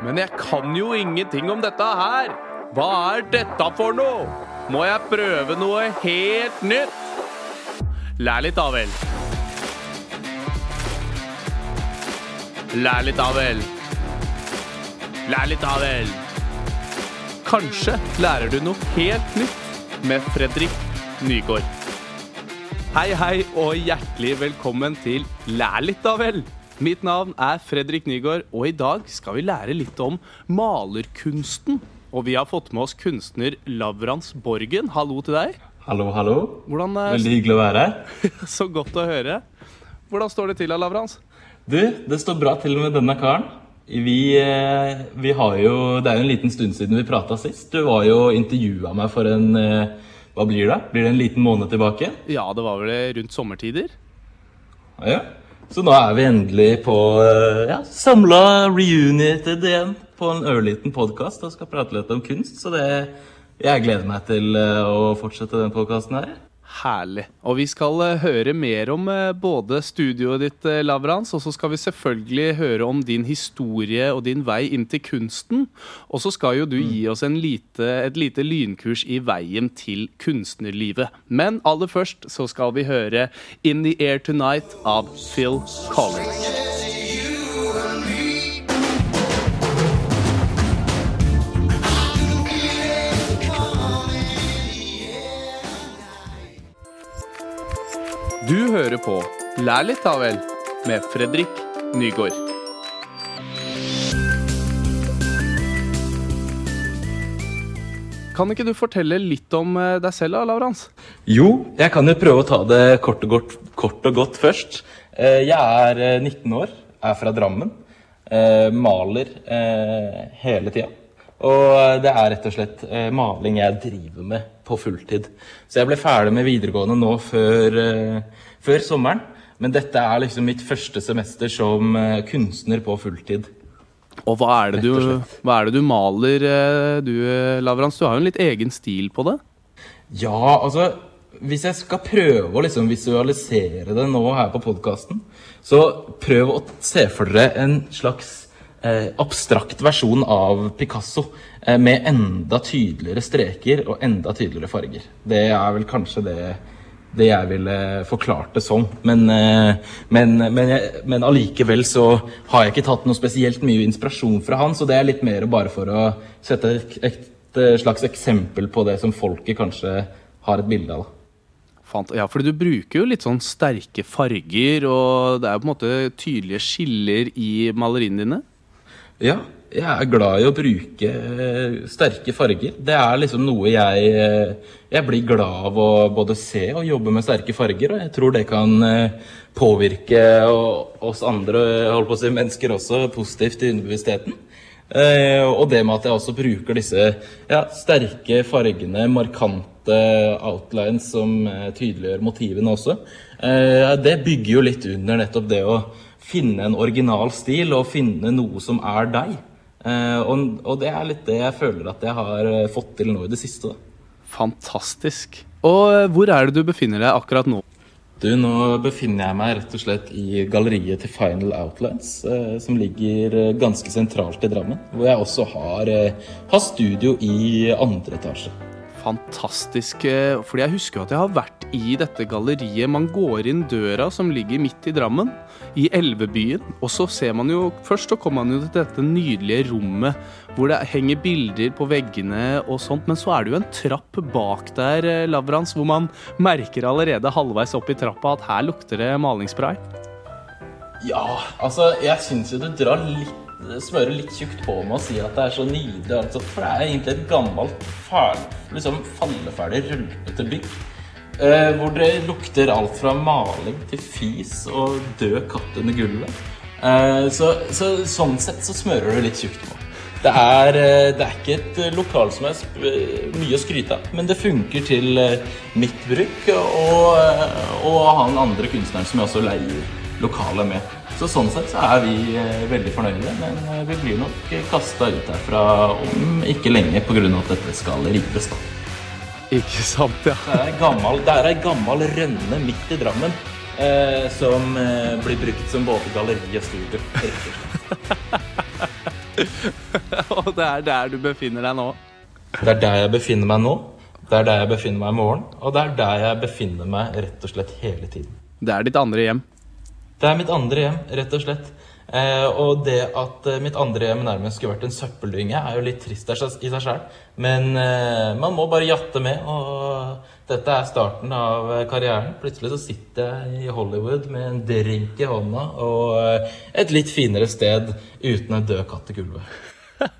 Men jeg kan jo ingenting om dette her. Hva er dette for noe? Må jeg prøve noe helt nytt? Lær litt, da vel. Lær litt, da vel. Lær litt, da vel. Kanskje lærer du noe helt nytt med Fredrik Nygaard. Hei, hei, og hjertelig velkommen til Lær litt, da vel. Mitt navn er Fredrik Nygaard, og i dag skal vi lære litt om malerkunsten. Og vi har fått med oss kunstner Lavrans Borgen. Hallo til deg. Hallo, hallo. Hvordan, eh, Veldig hyggelig å være her. Så godt å høre. Hvordan står det til, Lavrans? Du, det står bra til med denne karen. Vi, eh, vi har jo Det er jo en liten stund siden vi prata sist. Du var jo intervjua meg for en eh, Hva blir det? Blir det en liten måned tilbake? Ja, det var vel rundt sommertider. Ja. Så nå er vi endelig på eh, ja, samla reunited igjen på en ørliten podkast og skal prate litt om kunst. Så det, jeg gleder meg til eh, å fortsette den podkasten her. Herlig. Og vi skal eh, høre mer om eh, både studioet ditt, eh, Lavrans, og så skal vi selvfølgelig høre om din historie og din vei inn til kunsten. Og så skal jo du gi oss en lite, et lite lynkurs i veien til kunstnerlivet. Men aller først så skal vi høre In the Air Tonight av Phil Collins. Du hører på Lær litt, da vel, med Fredrik Nygård. Kan ikke du fortelle litt om eh, deg selv, da, Lavrans? Jo, jeg kan jo prøve å ta det kort og godt, kort og godt først. Eh, Jeg er eh, 19 år, er fra Drammen. eh, Maler eh, hele tida. Og det er rett og slett eh, maling jeg driver med på fulltid. Så jeg ble ferdig med videregående nå før, eh, før sommeren. Men dette er liksom mitt første semester som eh, kunstner på fulltid. Og hva er det du, er det du maler, eh, du, Lavrans? Du har jo en litt egen stil på det. Ja, altså Hvis jeg skal prøve å liksom visualisere det nå her på podkasten, så prøv å se for dere en slags abstrakt versjon av Picasso eh, med enda tydeligere streker og enda tydeligere farger. Det er vel kanskje det, det jeg ville forklart det som. Men, eh, men, men, jeg, men allikevel så har jeg ikke tatt noe spesielt mye inspirasjon fra han, så det er litt mer bare for å sette et, et eh, slags eksempel på det som folket kanskje har et bilde av. da. Ja, fordi du bruker jo litt sånn sterke farger, og det er på en måte tydelige skiller i maleriene dine. Ja, jeg er glad i å bruke eh, sterke farger. Det er liksom noe jeg eh, Jeg blir glad av å både se og jobbe med sterke farger, og jeg tror det kan eh, påvirke oss andre holdt på å si, mennesker også positivt i underbevisstheten. Og det med at jeg også bruker disse ja, sterke fargene, markante outlines som tydeliggjør motivene også, det bygger jo litt under nettopp det å finne en original stil og finne noe som er deg. Eh, og, og det er litt det jeg føler at jeg har eh, fått til nå i det siste. Da. Fantastisk. Og eh, hvor er det du befinner deg akkurat nå? Du, nå befinner jeg meg rett og slett i galleriet til Final Outlines, som ligger ganske sentralt i Drammen. Hvor jeg også har, har studio i andre etasje. Fantastisk. Fordi jeg husker at jeg har vært i dette galleriet. Man går inn døra som ligger midt i Drammen, i Elvebyen. Og så ser man jo Først så kommer man jo til dette nydelige rommet hvor det henger bilder på veggene og sånt. Men så er det jo en trapp bak der, eh, Lavrans, hvor man merker allerede halvveis opp i trappa at her lukter det malingsspray. Ja, altså, jeg syns jo du drar litt Smører litt tjukt på med å si at det er så nydelig. Altså, for det er egentlig et gammelt, fæl, liksom falleferdig, rølpete bygg. Eh, hvor det lukter alt fra maling til fis og død katt under gulvet. Eh, så, så sånn sett så smører du litt tjukt på. Det er, eh, det er ikke et lokal som er mye å skryte av, men det funker til eh, mitt bruk og, eh, og han andre kunstneren som jeg også leier lokalet med. Så sånn sett så er vi eh, veldig fornøyde, men eh, vi blir nok kasta ut herfra om ikke lenge pga. at dette skal rives. da. Ikke sant, ja. Det er, gammel, det er ei gammel rønne midt i Drammen eh, som eh, blir brukt som både galleri og studio. Og det er der du befinner deg nå. Det er der jeg befinner meg nå. Det er der jeg befinner meg i morgen. Og det er der jeg befinner meg rett og slett hele tiden. Det er ditt andre hjem. Det er mitt andre hjem, rett og slett. Eh, og det at eh, mitt andre hjem nærmest skulle vært en søppeldynge, er jo litt trist i seg sjøl. Men eh, man må bare jatte med, og dette er starten av eh, karrieren. Plutselig så sitter jeg i Hollywood med en drink i hånda og eh, et litt finere sted uten en død katt i gulvet.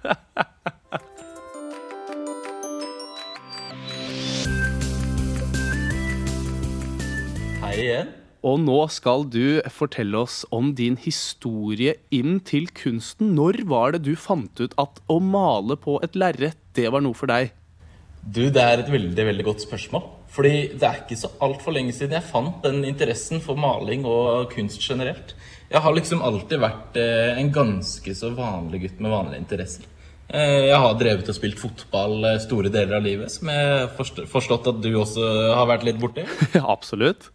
Hei igjen. Og nå skal du fortelle oss om din historie inn til kunsten. Når var det du fant ut at å male på et lerret, det var noe for deg? Du, det er et veldig, veldig godt spørsmål. Fordi det er ikke så altfor lenge siden jeg fant den interessen for maling og kunst generelt. Jeg har liksom alltid vært eh, en ganske så vanlig gutt med vanlige interesser. Eh, jeg har drevet og spilt fotball eh, store deler av livet, som jeg har forstått at du også har vært litt borti. Absolutt.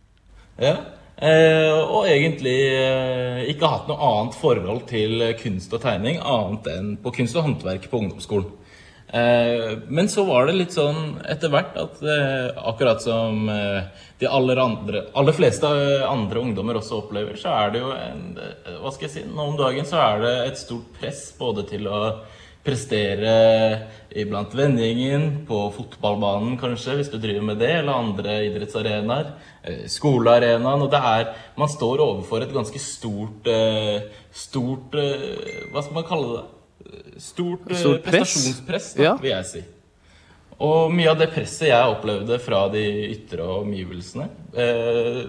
Ja. Eh, og egentlig eh, ikke hatt noe annet forhold til kunst og tegning annet enn på kunst og håndverk på ungdomsskolen. Eh, men så var det litt sånn etter hvert at akkurat som de aller, andre, aller fleste andre ungdommer også opplever, så er det jo en Hva skal jeg si Nå om dagen så er det et stort press både til å prestere iblant vennegjengen, på fotballbanen kanskje, hvis du driver med det, eller andre idrettsarenaer. eh, Skolearenaen. Og det er Man står overfor et ganske stort eh, Stort eh, Hva skal man kalle det? Stort, Stort prestasjonspress, da, Ja. vil jeg si. Og mye av det presset jeg opplevde fra de ytre omgivelsene, eh,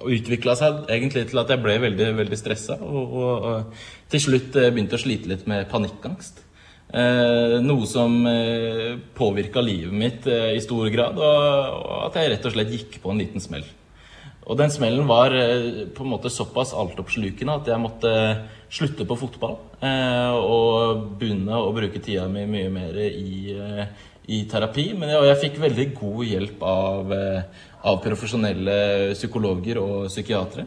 utvikla seg egentlig til at jeg ble veldig, veldig stressa. Og, og, og til slutt begynte å slite litt med panikkangst. Eh, noe som eh, påvirka livet mitt eh, i stor grad, og, at jeg rett og slett gikk på en liten smell. Og den smellen var eh, på en måte såpass altoppslukende at jeg måtte slutte på fotball. Og begynne å bruke tida mi mye mer i, i terapi. Men jeg, og jeg fikk veldig god hjelp av, av profesjonelle psykologer og psykiatere.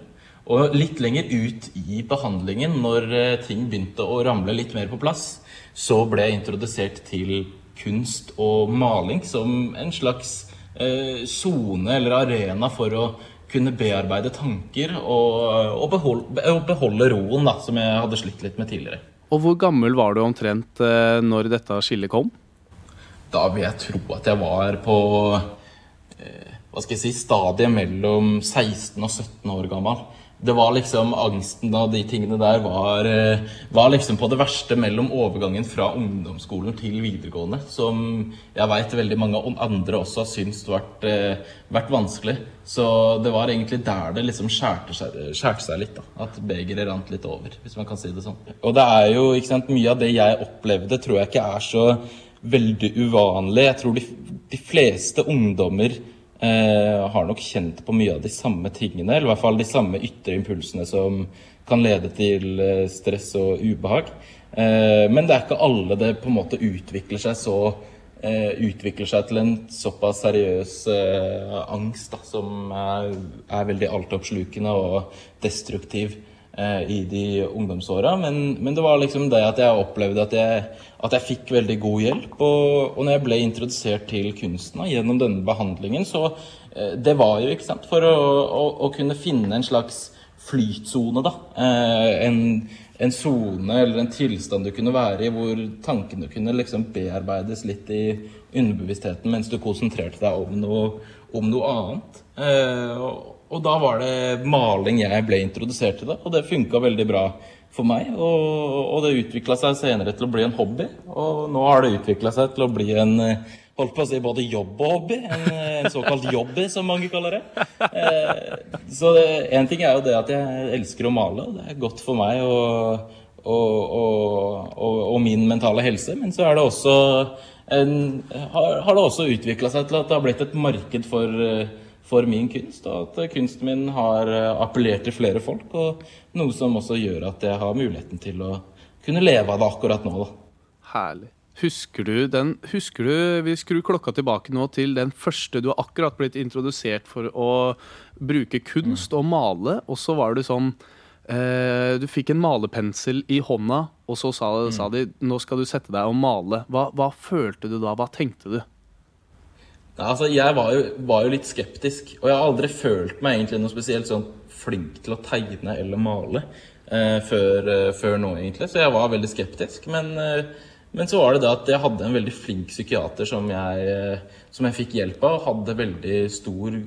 Og litt lenger ut i behandlingen, når eh, ting begynte å ramle litt mer på plass, så ble jeg introdusert til kunst og maling som en slags sone eh, eller arena for å kunne bearbeide tanker og, og, beholde, og beholde roen, da, som jeg hadde slitt litt med tidligere. Og hvor gammel var du omtrent eh, når dette skillet kom? Da vil jeg tro at jeg var på eh, hva skal jeg si, stadiet mellom 16 og 17 år gammel. Det var liksom Angsten og de tingene der var, eh, var liksom på det verste mellom overgangen fra ungdomsskolen til videregående, som jeg veit veldig mange andre også har syntes vært, eh, vært vanskelig. Så det var egentlig der det liksom skjærte seg, seg litt, da. At begeret rant litt over, hvis man kan si det sånn. Og det er jo, ikke sant, mye av det jeg opplevde, tror jeg ikke er så veldig uvanlig. Jeg tror de, de fleste ungdommer eh, har nok kjent på mye av de samme tingene, eller i hvert fall de samme ytre impulsene som kan lede til eh, stress og ubehag. Eh, men det er ikke alle det på en måte utvikler seg så eh, utvikler seg til en såpass seriøs eh, angst da, som er, er veldig altoppslukende og destruktiv i de ungdomsåra. Men, men det var liksom det at jeg opplevde at jeg, at jeg fikk veldig god hjelp. Og, og når jeg ble introdusert til kunsten gjennom denne behandlingen, så eh, Det var jo ikke sant, for å, å, å kunne finne en slags flytsone, da. Eh, en sone eller en tilstand du kunne være i hvor tankene kunne liksom bearbeides litt i underbevisstheten mens du konsentrerte deg om noe, om noe annet. Eh, og, og da var det maling jeg ble introdusert til, det, og det funka veldig bra for meg. Og, og det utvikla seg senere til å bli en hobby, og nå har det utvikla seg til å bli en eh, holdt på å si både jobb og hobby. En, en såkalt jobby, som mange kaller det. Eh, så én ting er jo det at jeg elsker å male, og det er godt for meg og, og, og, og min mentale helse. Men så det en, har, har det også utvikla seg til at det har blitt et marked for, for min kunst, og at kunsten min har appellert til flere folk. Og noe som også gjør at jeg har muligheten til å kunne leve av det akkurat nå. da. Herlig. Husker du den Husker du Vi skrur klokka tilbake nå til den første du har akkurat blitt introdusert for å bruke kunst og male, og så var det sånn Eh, du fikk en malepensel i hånda, og så sa, sa de nå skal du sette deg og male. Hva, hva følte du da? Hva tenkte du? Nei, altså, jeg var jo, var jo litt skeptisk, og jeg har aldri følt meg egentlig noe spesielt sånn flink til å tegne eller male eh, før, eh, før, nå, egentlig. Så jeg var veldig skeptisk. Men, eh, men, så var det det at jeg hadde en veldig flink psykiater som jeg, eh, som jeg fikk hjelp av, og hadde veldig stor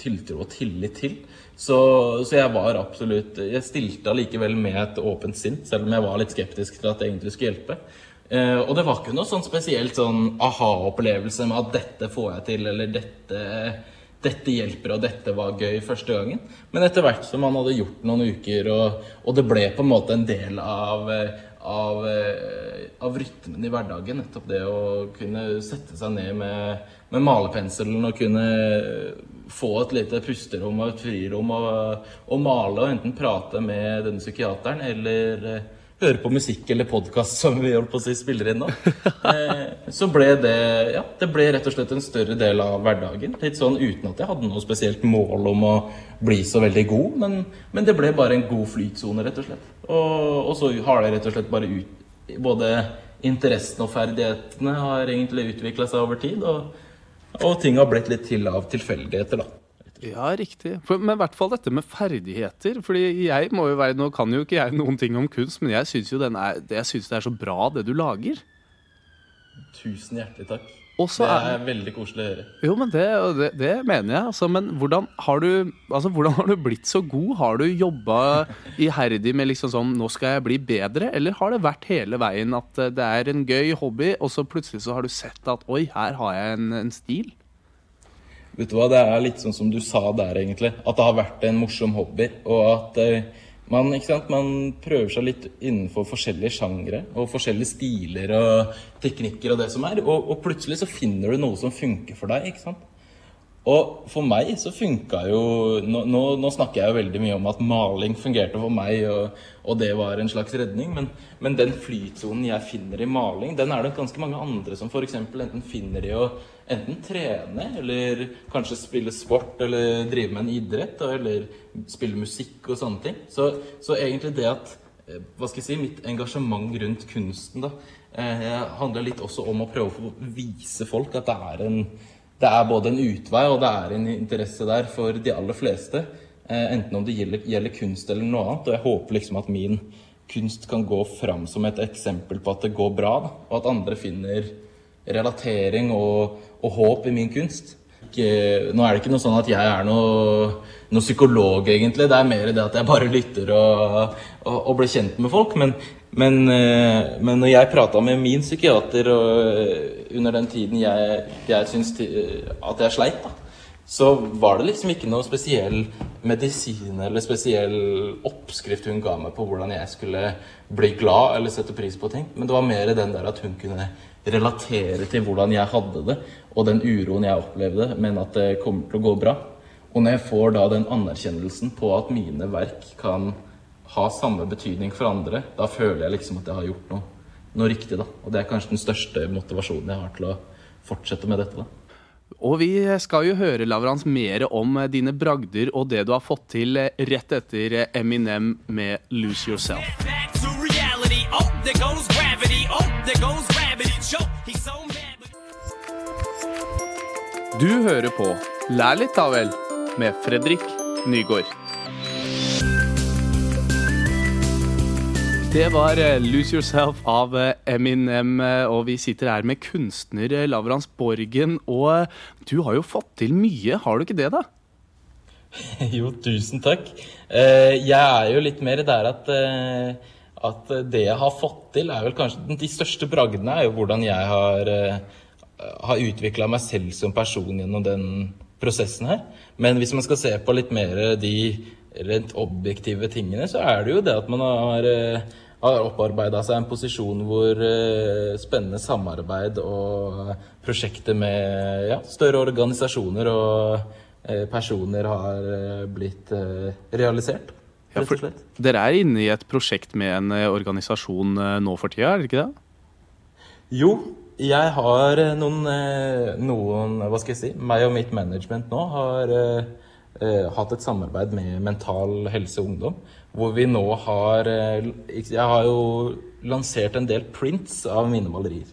tiltro og tillit til. Så, så, jeg var absolutt Jeg stilte allikevel med et åpent sinn, selv om jeg var litt skeptisk til at det egentlig skulle hjelpe. Eh, og det var ikke noe sånn spesielt sånn aha-opplevelse med at dette får jeg til, eller dette, dette hjelper, og dette var gøy første gangen. Men etter hvert som man hadde gjort noen uker, og, og det ble på en måte en del av, av, av rytmen i hverdagen, nettopp det å kunne sette seg ned med, med malepenselen og kunne få et lite pusterom og et frirom og, og male og enten prate med denne psykiateren eller høre på musikk eller podkast som vi holdt på å si spiller inn nå, eh, så ble det ja, det ble rett og slett en større del av hverdagen. Litt sånn uten at jeg hadde noe spesielt mål om å bli så veldig god, men, men det ble bare en god flytsone, rett og slett. Og, og, så har det rett og slett bare ut Både interessen og ferdighetene har egentlig utvikla seg over tid, og, og ting har blitt litt til av tilfeldigheter, da. Ja, riktig. For, men i hvert fall dette med ferdigheter. Fordi jeg må jo være, Nå kan jo ikke jeg noen ting om kunst, men jeg syns jo er, jeg synes det er så bra, det du lager. Tusen hjertelig takk. Også det er, veldig koselig å høre. Jo, men det, det, det mener jeg. Altså, men hvordan har, du, altså, hvordan har du blitt så god? Har du jobba iherdig med liksom sånn Nå skal jeg bli bedre? Eller har det vært hele veien at det er en gøy hobby, og så plutselig så har du sett at oi, her har jeg en, en stil? Vet du hva, Det er litt sånn som du sa der, egentlig. At det har vært en morsom hobby. Og at eh, man, sant, man, prøver seg litt innenfor forskjellige sjangre og forskjellige stiler og teknikker og det som er. Og, og, plutselig så finner du noe som funker for deg. ikke sant? Og for meg så funka jo nå, nå, nå, snakker jeg jo veldig mye om at maling fungerte for meg, og, og det var en slags redning. Men, men den flytsonen jeg finner i maling, den er det ganske mange andre som f.eks. enten finner i å enten trene, eller kanskje spille sport, eller drive med en idrett, eller spille musikk og sånne ting. Så, så egentlig det at eh, hva skal jeg si, mitt engasjement rundt kunsten da, eh, handler litt også om å prøve å vise folk at det er, en, det er både en utvei og det er en interesse der for de aller fleste. Eh, enten om det gjelder, gjelder, kunst eller noe annet. Og jeg håper liksom at min kunst kan gå fram som et eksempel på at det går bra, da, og at andre finner relatering og, og håp i min kunst. Ikke, nå er det ikke noe sånn at jeg er noe, noe, psykolog, egentlig. Det er mer det at jeg bare lytter og, og, og blir kjent med folk. Men, men, eh, men når jeg prata med min psykiater og, under den tiden jeg, jeg syns at jeg sleit, da, så var det liksom ikke noe spesiell medisin eller spesiell oppskrift hun ga meg på hvordan jeg skulle bli glad eller sette pris på ting. Men det var mer den der at hun kunne relatere til hvordan jeg hadde det, og den uroen jeg opplevde, men at det kommer til å gå bra. Og når jeg får da den anerkjennelsen på at mine verk kan ha samme betydning for andre, da føler jeg liksom at jeg har gjort noe, noe riktig. da. Og det er kanskje den største motivasjonen jeg har til å fortsette med dette. da. Og vi skal jo høre Lavrans mer om dine bragder og det du har fått til rett etter Eminem med 'Lose Yourself'. Du hører på Lær litt, da vel, med Fredrik Nygård. Det var eh, 'Lose Yourself' av eh, Eminem, eh, og vi sitter her med kunstner Lavrans Borgen. Og du har jo fått til mye, har du ikke det, da? Jo, tusen takk. Jeg er jo litt mer der at, at det jeg har fått til, er vel kanskje De største bragdene er jo hvordan jeg har har utvikla meg selv som person gjennom den prosessen her. Men hvis man skal se på litt mer de rent objektive tingene, så er det jo det at man har, har opparbeida seg en posisjon hvor eh, spennende samarbeid og prosjekter med ja, større organisasjoner og eh, personer har blitt realisert. Ja, for dere er inne i et prosjekt med en organisasjon nå for tida, er det ikke det? Jo, jeg har eh, noen, eh, noen, Hva skal jeg si? Meg og mitt management nå har, eh, eh, hatt et samarbeid med Mental Helse Ungdom, hvor vi nå har eh, Jeg har jo lansert en del prints av mine malerier.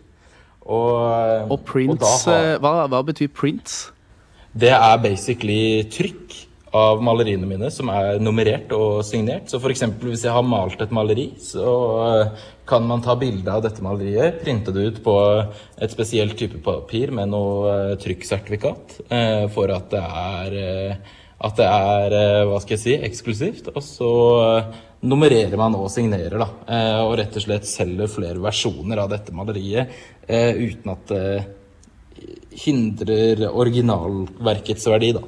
Og, Og prints, da har- eh, hva, hva betyr prints? det er basically trykk av maleriene mine som er nummerert og signert. Så f.eks. hvis jeg har malt et maleri, så eh, kan man ta bilde av dette maleriet, printe det ut på et spesielt type papir med noe eh, trykksertifikat eh, for at det er eh, at det er eh, hva skal jeg si, eksklusivt. Og så eh, nummererer man og signerer, da. eh, Og rett og slett selger flere versjoner av dette maleriet uten at det hindrer originalverkets verdi, da.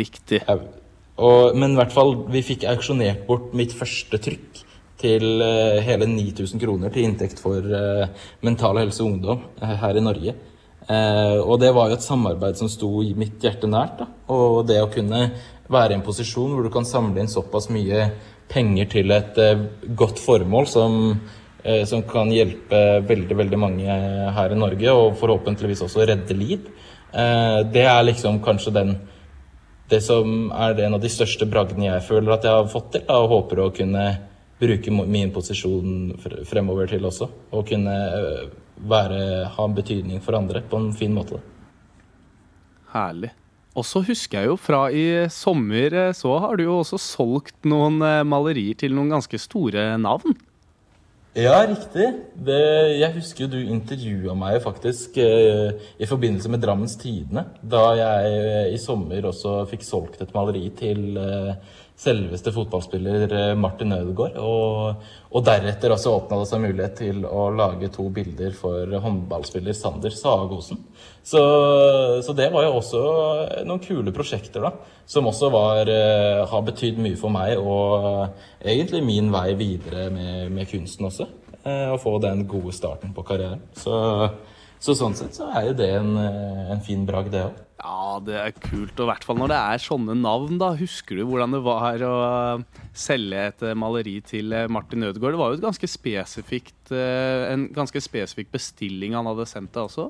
Riktig. Og, men i hvert fall, vi fikk auksjonert bort mitt første trykk til hele 9000 kroner til inntekt for Mental Helse Ungdom eh, her i Norge. Eh, og det var jo et samarbeid som sto i mitt hjerte nært. da. Og det å kunne være i en posisjon hvor du kan samle inn såpass mye penger til et eh, godt formål som, eh, som kan hjelpe veldig, veldig mange her i Norge, og forhåpentligvis også redde liv, eh, det er liksom kanskje den det som er en av de største bragdene jeg føler at jeg har fått til, og håper å kunne bruke min posisjon fremover til også. Og kunne øh, være, ha en betydning for andre på en fin måte. Herlig. Og så husker jeg jo fra i sommer, eh, så har du jo også solgt noen eh, malerier til noen ganske store navn. Ja, riktig. Det, jeg husker jo du intervjua meg faktisk eh, i forbindelse med Drammens Tidende, da jeg eh, i sommer også fikk solgt et maleri til eh, selveste fotballspiller eh, Martin Ødegaard. Og, og deretter også åpna det seg mulighet til å lage to bilder for håndballspiller Sander Sagosen. Så, så det var jo også noen kule prosjekter, da. Som også var, eh, har betydd mye for meg, og egentlig min vei videre med, med kunsten også. Eh, Å få den gode starten på karrieren. Så, så sånn sett så er jo det en, eh, en fin bragd, det òg. Ja, det er kult. Og i hvert fall når det er sånne navn, da. Husker du hvordan det var å selge et eh, maleri til eh, Martin Ødegaard? Det var jo et ganske spesifikt, eh, en ganske spesifikk bestilling han hadde sendt deg også.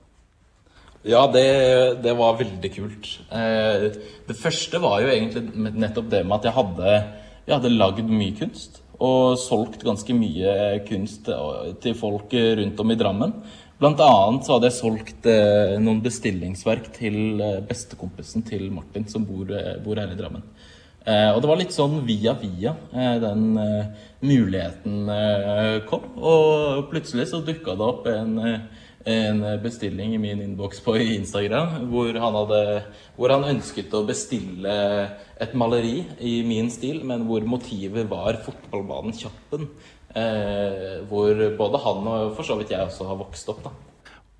Ja, det, det var veldig kult. Eh, det første var jo egentlig nettopp det med at jeg hadde, jeg hadde lagd mye kunst. Og solgt ganske mye kunst eh, til folk rundt om i Drammen. Blant annet så hadde jeg solgt eh, noen bestillingsverk til eh, bestekompisen til Martin, som bor, eh, bor her i Drammen. Eh, og det var litt sånn via via eh, den eh, muligheten eh, kom. Og plutselig så dukka det opp en, eh, en bestilling i min innboks på Instagram hvor han, hadde, hvor han ønsket å bestille et maleri i min stil, men hvor motivet var fotballbanen Kjappen. Eh, hvor både han og for så vidt jeg også har vokst opp. da.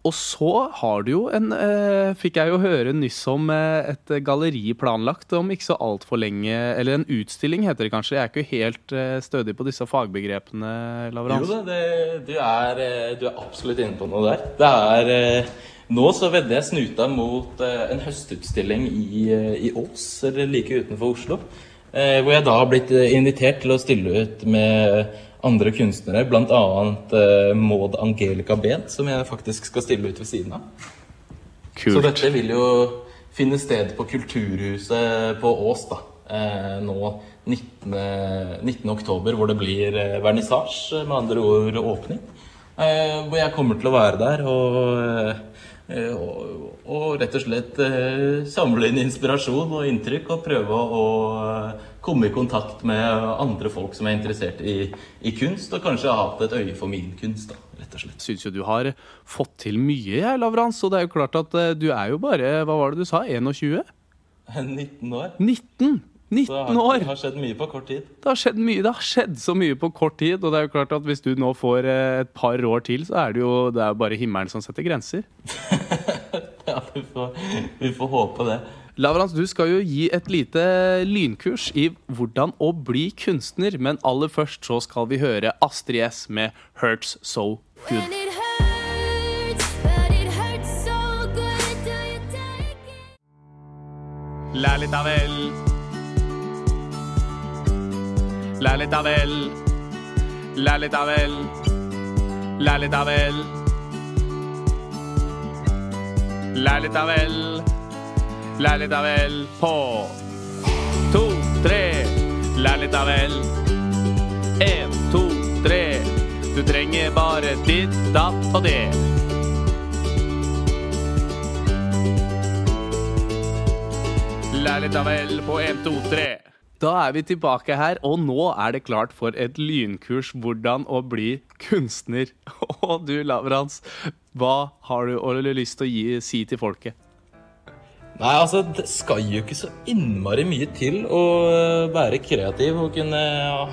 Og så har du jo en eh, Fikk jeg jo høre nyss om eh, et galleri planlagt om ikke så altfor lenge Eller en utstilling, heter det kanskje. Jeg er ikke helt eh, stødig på disse fagbegrepene, Lavrans. Jo da, det, du, er, eh, du er absolutt inne på noe der. Det er eh, Nå så vedder jeg snuta mot eh, en høstutstilling i, i Ås, eller like utenfor Oslo. Hvor jeg da har blitt invitert til å stille ut med andre kunstnere, bl.a. Uh, Maud Angelica Behn, som jeg faktisk skal stille ut ved siden av. Så dette vil jo finne sted på Kulturhuset på Ås da, eh, nå 19. 19. oktober, hvor det blir eh, vernissasje, med andre ord åpning. Eh, hvor jeg kommer til å være der og, eh, og, og rett og slett eh, samle inn inspirasjon og inntrykk og prøve å eh, komme i kontakt med andre folk som er interessert i, i kunst, og kanskje ha hatt et øye for min kunst, da, rett og slett. syns jo du har fått til mye, jeg, Lavrans. Og det er jo klart at eh, du er jo bare Hva var det du sa? 21? 19 år. 19! Så 19 det har, år! det har skjedd mye på kort tid. Det har skjedd mye. Det har skjedd så mye på kort tid. Og det er jo klart at hvis du nå får eh, et par år til, så er det jo det er bare himmelen som setter grenser. Ja, vi får, vi får håpe det. Lavrans, du skal jo gi et lite lynkurs i hvordan å bli kunstner. Men aller først så skal vi høre Astrid S med 'Hurts So Good'. Lær. Do you take it? Lærlig ta vel. Vel. Lærlig ta vel. litt av vel. Lærlig ta vel. Lærlig ta vel på tre. Lær litt, da vel. En, to, tre. Du trenger bare ditt, datt og det. Lær litt, da vel, på en, to, tre. Da er vi tilbake her, og nå er det klart for et lynkurs hvordan å bli kunstner. Og du, Lavrans, hva har du lyst til å gi, si til folket? Nei, altså, det skal jo ikke så innmari mye til å øh, være kreativ og kunne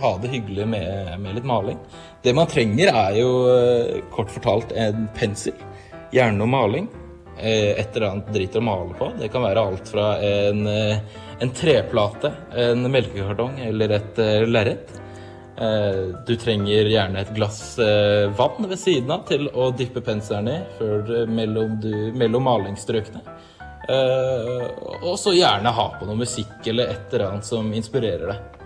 ha det hyggelig med, med litt maling. Det man trenger, er jo øh, kort fortalt en pensel, gjerne noe maling, eh, et eller annet dritt å male på. Det kan være alt fra en, eh, en treplate, en melkekartong eller et eh, lerret. Eh, Du trenger gjerne et glass eh, vann ved siden av til å dyppe penselen i før, eh, mellom, mellom malingsstrøkene. Eh, og så gjerne ha på noe musikk eller et eller annet som inspirerer deg.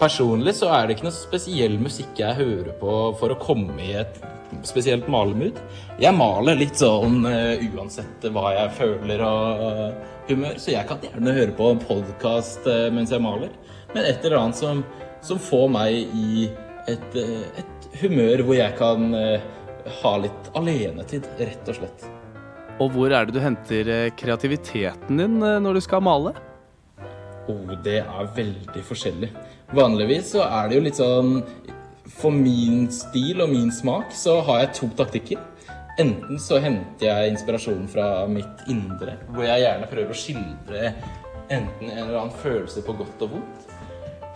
Personlig så er det ikke noe spesiell musikk jeg hører på for å komme i et spesielt malemood. Jeg maler litt sånn uh, uansett hva jeg føler og uh, humør, så jeg kan gjerne høre på en podkast mens jeg maler. Men et eller annet som, som får meg i et, eh, et humør hvor jeg kan eh, ha litt alenetid, rett og slett. Og hvor er det du henter eh, kreativiteten din eh, når du skal male? Oh, det er veldig forskjellig. Vanligvis så er det jo litt sånn For min stil og min smak så har jeg to taktikker. Enten så henter jeg inspirasjon fra mitt indre, hvor jeg gjerne prøver å skildre enten en eller annen følelse på godt og vondt.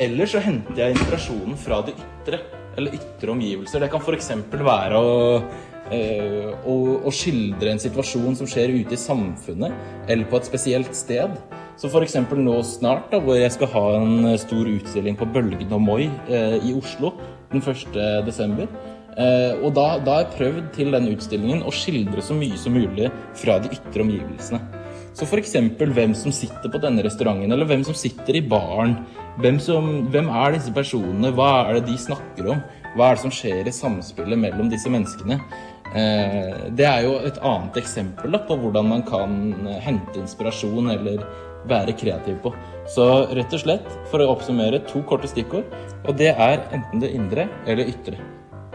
Eller så henter jeg inspirasjonen fra det ytre, eller ytre omgivelser. Det kan f.eks. være å, å, å skildre en situasjon som skjer ute i samfunnet, eller på et spesielt sted. Så f.eks. nå snart, da, hvor jeg skal ha en eh, stor utstilling på Bølgen og Moi eh, i Oslo den 1. desember. Eh, og da, da har jeg prøvd til den utstillingen å skildre så mye som mulig fra de ytre omgivelsene. Så f.eks. hvem som sitter på denne restauranten, eller hvem som sitter i baren. Hvem, hvem er disse personene? Hva er det de snakker om? Hva er det som skjer i samspillet mellom disse menneskene? Eh, det er jo et annet eksempel da, på hvordan man kan eh, hente inspirasjon eller være kreativ på. Så rett og slett, for å oppsummere, to korte stikkord. Og det er enten det indre eller ytre.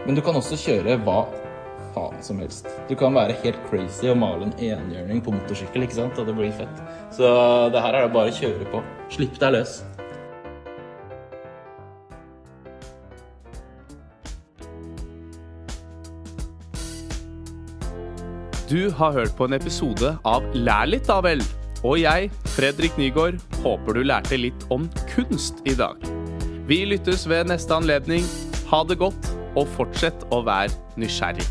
Men du kan også kjøre hva faen som helst. Du kan være helt crazy og male en enhjørning på motorsykkel, ikke sant? Og det blir fett. Så det her er det bare å kjøre på. Slipp deg løs. Du har hørt på en episode av Lær litt, da vel. Og jeg, Fredrik Nygaard, håper du lærte litt om kunst i dag. Vi lyttes ved neste anledning. Ha det godt, og fortsett å være nysgjerrig.